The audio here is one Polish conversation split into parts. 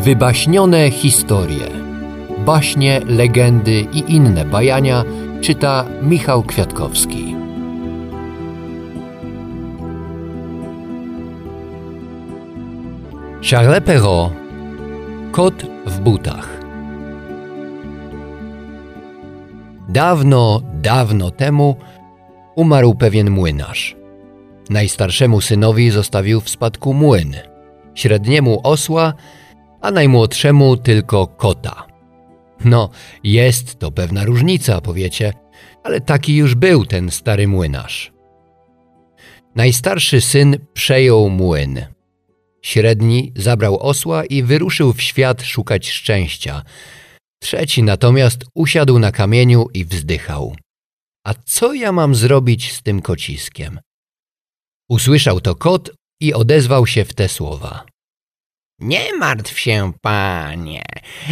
Wybaśnione historie. Baśnie, legendy i inne bajania czyta Michał Kwiatkowski. Charles Perrault Kot w butach Dawno, dawno temu umarł pewien młynarz. Najstarszemu synowi zostawił w spadku młyn, średniemu osła, a najmłodszemu tylko kota. No, jest to pewna różnica, powiecie, ale taki już był ten stary młynarz. Najstarszy syn przejął młyn. Średni zabrał osła i wyruszył w świat szukać szczęścia. Trzeci natomiast usiadł na kamieniu i wzdychał. A co ja mam zrobić z tym kociskiem? Usłyszał to kot i odezwał się w te słowa. Nie martw się, panie.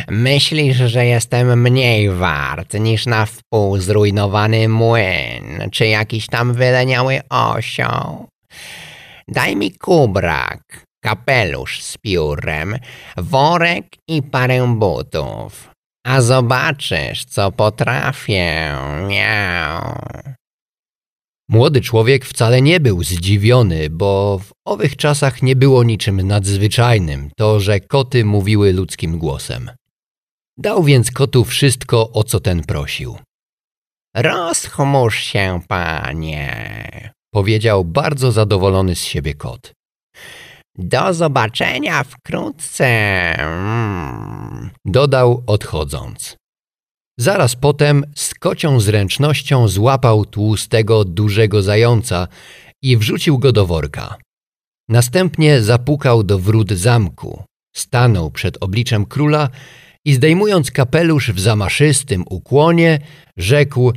Myślisz, że jestem mniej wart niż na wpół zrujnowany młyn, czy jakiś tam wyleniały osioł. Daj mi kubrak, kapelusz z piórem, worek i parę butów, a zobaczysz, co potrafię. Miau. Młody człowiek wcale nie był zdziwiony, bo w owych czasach nie było niczym nadzwyczajnym to, że koty mówiły ludzkim głosem. Dał więc kotu wszystko, o co ten prosił. Rozchmurz się, panie, Powiedział bardzo zadowolony z siebie kot. Do zobaczenia wkrótce. Dodał odchodząc. Zaraz potem z kocią zręcznością złapał tłustego, dużego zająca i wrzucił go do worka. Następnie zapukał do wrót zamku, stanął przed obliczem króla i zdejmując kapelusz w zamaszystym ukłonie, rzekł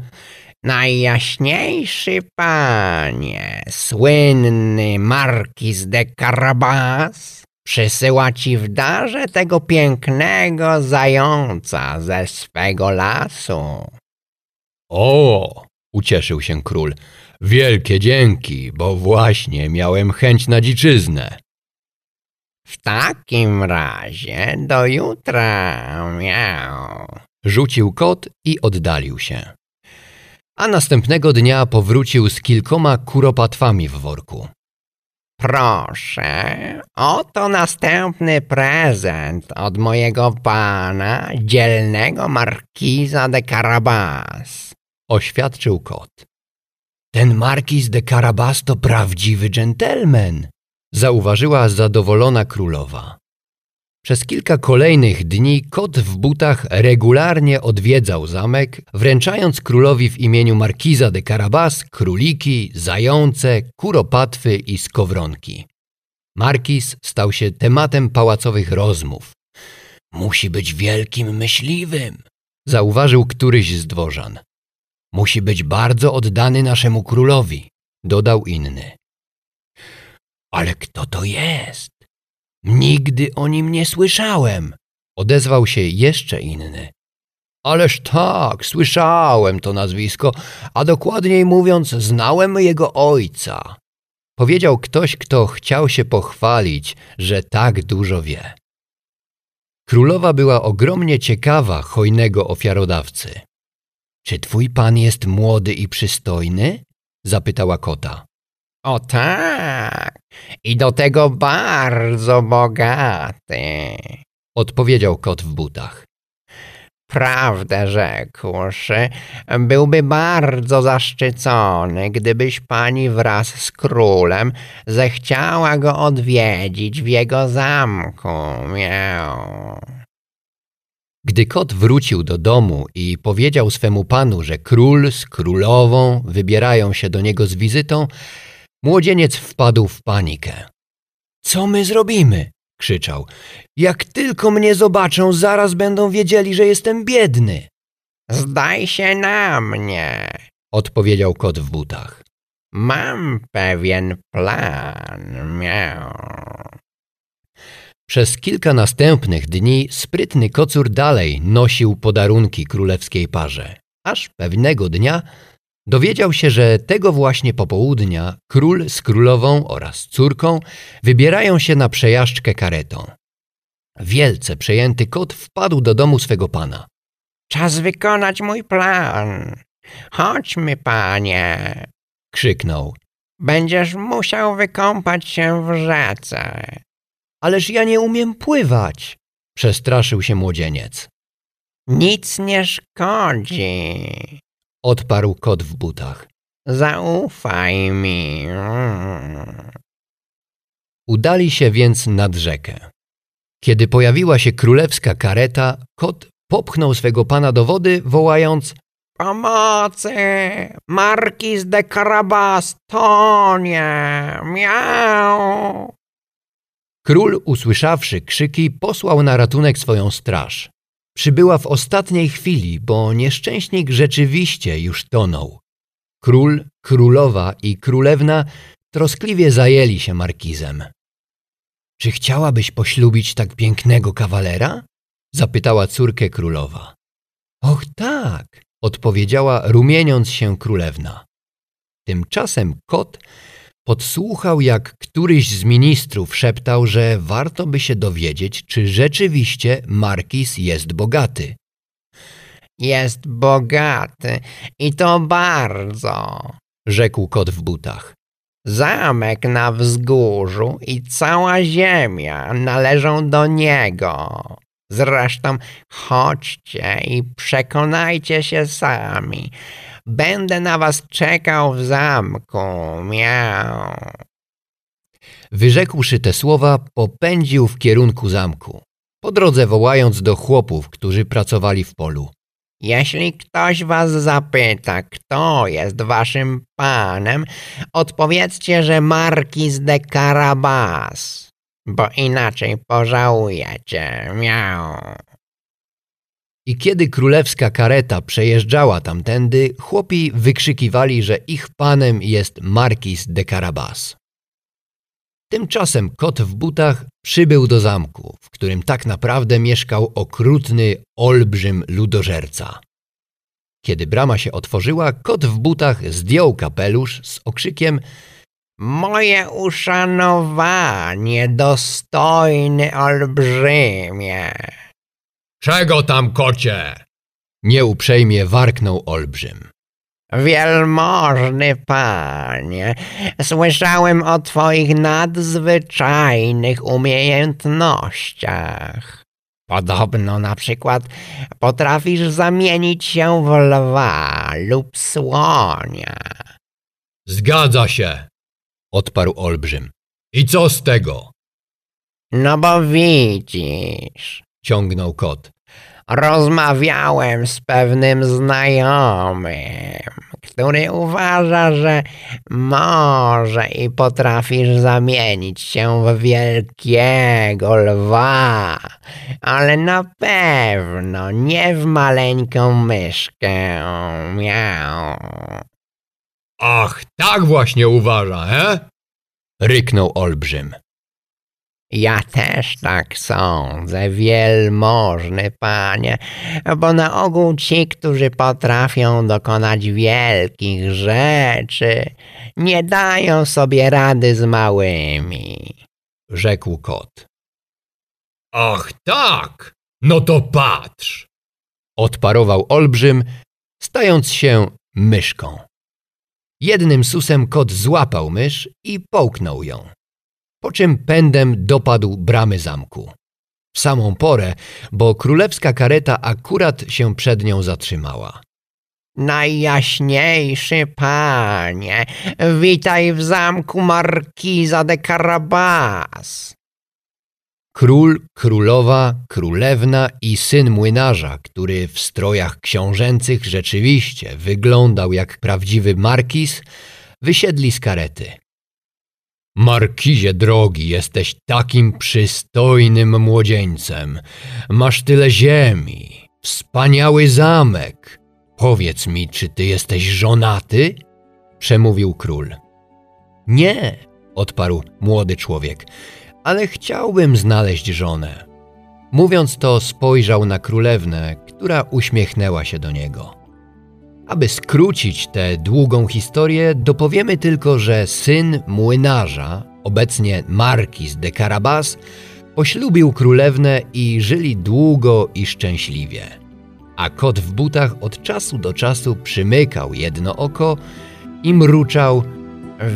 Najjaśniejszy panie, słynny markiz de Carabas przysyła ci w darze tego pięknego zająca ze swego lasu. O, ucieszył się król. Wielkie dzięki, bo właśnie miałem chęć na dziczyznę. W takim razie do jutra, miał. Rzucił kot i oddalił się. A następnego dnia powrócił z kilkoma kuropatwami w worku. Proszę, oto następny prezent od mojego pana, dzielnego markiza de Carabas. Oświadczył kot. Ten markiz de Carabas to prawdziwy dżentelmen, zauważyła zadowolona królowa. Przez kilka kolejnych dni kot w butach regularnie odwiedzał zamek, wręczając królowi w imieniu markiza de Carabas króliki, zające, kuropatwy i skowronki. Markiz stał się tematem pałacowych rozmów. Musi być wielkim myśliwym, zauważył któryś z dworzan. Musi być bardzo oddany naszemu królowi, dodał inny. Ale kto to jest? Nigdy o nim nie słyszałem, odezwał się jeszcze inny. Ależ tak, słyszałem to nazwisko, a dokładniej mówiąc, znałem jego ojca. Powiedział ktoś, kto chciał się pochwalić, że tak dużo wie. Królowa była ogromnie ciekawa hojnego ofiarodawcy. Czy twój pan jest młody i przystojny? zapytała kota. O tak, i do tego bardzo bogaty. Odpowiedział kot w butach. Prawdę rzekłszy, byłby bardzo zaszczycony, gdybyś pani wraz z królem zechciała go odwiedzić w jego zamku. Miał. Gdy kot wrócił do domu i powiedział swemu panu, że król z królową wybierają się do niego z wizytą, młodzieniec wpadł w panikę. Co my zrobimy? krzyczał. Jak tylko mnie zobaczą, zaraz będą wiedzieli, że jestem biedny. Zdaj się na mnie, Odpowiedział kot w butach. mam pewien plan. Miał. Przez kilka następnych dni sprytny kocur dalej nosił podarunki królewskiej parze, aż pewnego dnia dowiedział się, że tego właśnie popołudnia król z królową oraz córką wybierają się na przejażdżkę karetą. Wielce przejęty kot wpadł do domu swego pana. Czas wykonać mój plan. Chodźmy, panie. Krzyknął. Będziesz musiał wykąpać się w rzece. Ależ ja nie umiem pływać. Przestraszył się młodzieniec. Nic nie szkodzi. Odparł kot w butach. Zaufaj mi. Udali się więc nad rzekę. Kiedy pojawiła się królewska kareta, kot popchnął swego pana do wody, wołając Pomocy! Markiz de Carabas tonie! Miau! Król, usłyszawszy krzyki, posłał na ratunek swoją straż. Przybyła w ostatniej chwili, bo nieszczęśnik rzeczywiście już tonął. Król, królowa i królewna troskliwie zajęli się markizem. Czy chciałabyś poślubić tak pięknego kawalera? zapytała córkę królowa. Och tak, odpowiedziała rumieniąc się królewna. Tymczasem kot podsłuchał, jak któryś z ministrów szeptał, że warto by się dowiedzieć, czy rzeczywiście Markis jest bogaty. Jest bogaty i to bardzo, rzekł kot w butach. Zamek na wzgórzu i cała ziemia należą do niego. Zresztą chodźcie i przekonajcie się sami. Będę na was czekał w zamku. Miau. Wyrzekłszy te słowa, popędził w kierunku zamku, po drodze wołając do chłopów, którzy pracowali w polu. Jeśli ktoś was zapyta, kto jest waszym panem, odpowiedzcie, że Markiz de Carabas, bo inaczej pożałujecie. Miau. I kiedy królewska kareta przejeżdżała tamtędy, chłopi wykrzykiwali, że ich panem jest Markiz de Carabas. Tymczasem kot w butach przybył do zamku, w którym tak naprawdę mieszkał okrutny olbrzym ludożerca. Kiedy brama się otworzyła, kot w butach zdjął kapelusz z okrzykiem Moje uszanowanie, dostojny olbrzymie. Czego tam, kocie? Nieuprzejmie warknął olbrzym. Wielmożny panie, słyszałem o twoich nadzwyczajnych umiejętnościach. Podobno na przykład potrafisz zamienić się w lwa lub słonia. Zgadza się, odparł olbrzym. I co z tego? No bo widzisz, ciągnął kot. Rozmawiałem z pewnym znajomym, który uważa, że może i potrafisz zamienić się w wielkiego lwa, ale na pewno nie w maleńką myszkę. Miau. Ach, tak właśnie uważa, he? Ryknął olbrzym. Ja też tak sądzę, wielmożny panie, bo na ogół ci, którzy potrafią dokonać wielkich rzeczy, nie dają sobie rady z małymi, rzekł kot. Ach tak, no to patrz, odparował olbrzym, stając się myszką. Jednym susem kot złapał mysz i połknął ją po czym pędem dopadł bramy zamku. W samą porę, bo królewska kareta akurat się przed nią zatrzymała. Najjaśniejszy panie, witaj w zamku markiza de Carabas. Król, królowa, królewna i syn młynarza, który w strojach książęcych rzeczywiście wyglądał jak prawdziwy markiz, wysiedli z karety. Markizie drogi, jesteś takim przystojnym młodzieńcem. Masz tyle ziemi, wspaniały zamek. Powiedz mi, czy ty jesteś żonaty? przemówił król. Nie, odparł młody człowiek, ale chciałbym znaleźć żonę. Mówiąc to, spojrzał na królewnę, która uśmiechnęła się do niego. Aby skrócić tę długą historię, dopowiemy tylko, że syn młynarza, obecnie Markiz de Carabas, Poślubił królewnę i żyli długo i szczęśliwie. A kot w butach od czasu do czasu przymykał jedno oko i mruczał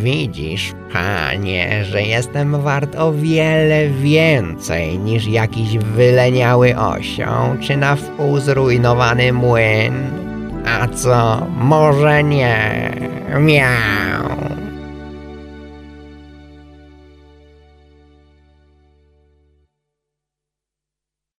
Widzisz, panie, że jestem wart o wiele więcej niż jakiś wyleniały osioł czy na wpół zrujnowany młyn. A co, może nie? Miau.